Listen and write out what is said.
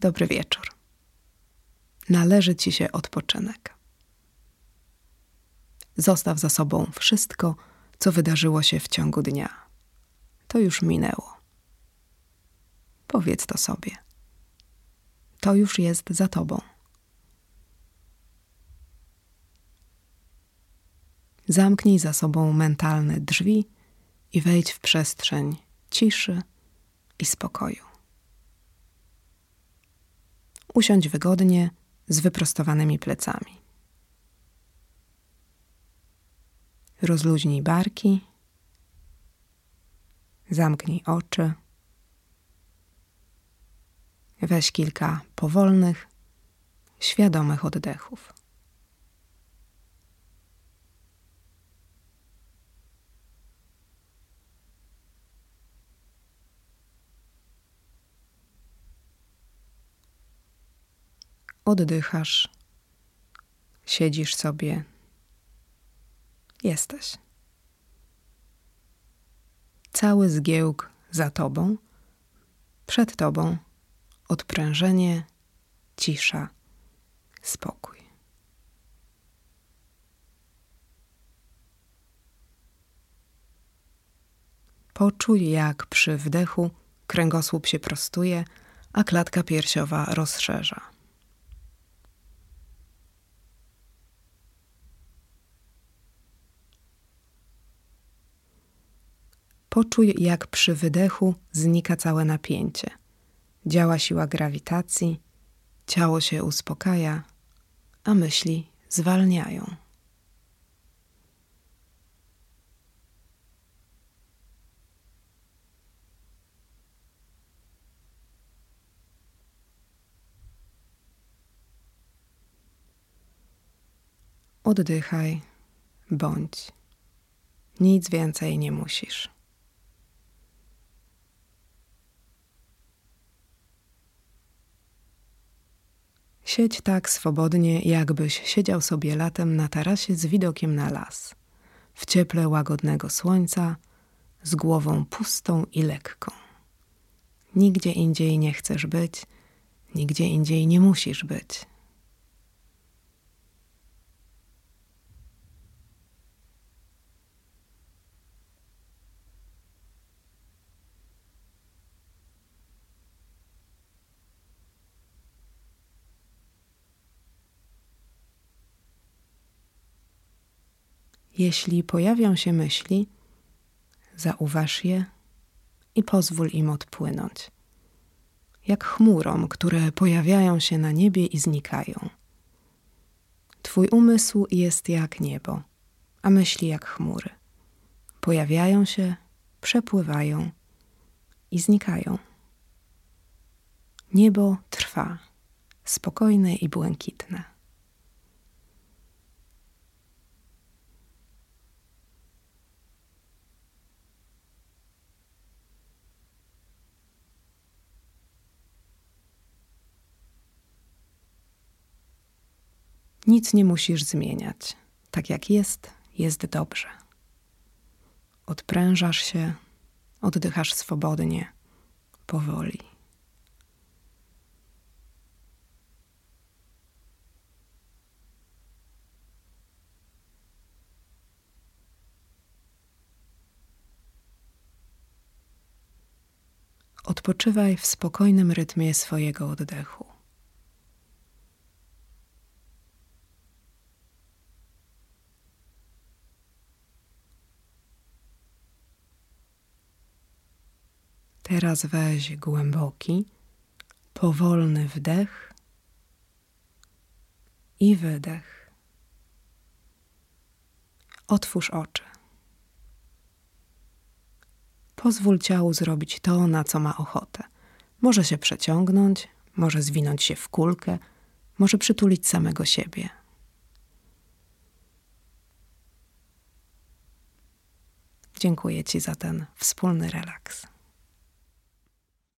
Dobry wieczór. Należy ci się odpoczynek. Zostaw za sobą wszystko, co wydarzyło się w ciągu dnia. To już minęło. Powiedz to sobie. To już jest za tobą. Zamknij za sobą mentalne drzwi i wejdź w przestrzeń ciszy i spokoju. Usiądź wygodnie z wyprostowanymi plecami. Rozluźnij barki, zamknij oczy. Weź kilka powolnych, świadomych oddechów. Oddychasz, siedzisz sobie, jesteś. Cały zgiełk za tobą, przed tobą odprężenie, cisza, spokój. Poczuj, jak przy wdechu kręgosłup się prostuje, a klatka piersiowa rozszerza. Poczuj, jak przy wydechu znika całe napięcie. Działa siła grawitacji, ciało się uspokaja, a myśli zwalniają. Oddychaj, bądź. Nic więcej nie musisz. Siedź tak swobodnie, jakbyś siedział sobie latem na tarasie z widokiem na las, w cieple łagodnego słońca, z głową pustą i lekką. Nigdzie indziej nie chcesz być, nigdzie indziej nie musisz być. Jeśli pojawią się myśli, zauważ je i pozwól im odpłynąć, jak chmurom, które pojawiają się na niebie i znikają. Twój umysł jest jak niebo, a myśli jak chmury. Pojawiają się, przepływają i znikają. Niebo trwa, spokojne i błękitne. Nic nie musisz zmieniać. Tak jak jest, jest dobrze. Odprężasz się, oddychasz swobodnie, powoli. Odpoczywaj w spokojnym rytmie swojego oddechu. Teraz weź głęboki, powolny wdech i wydech. Otwórz oczy. Pozwól ciału zrobić to, na co ma ochotę. Może się przeciągnąć, może zwinąć się w kulkę, może przytulić samego siebie. Dziękuję Ci za ten wspólny relaks.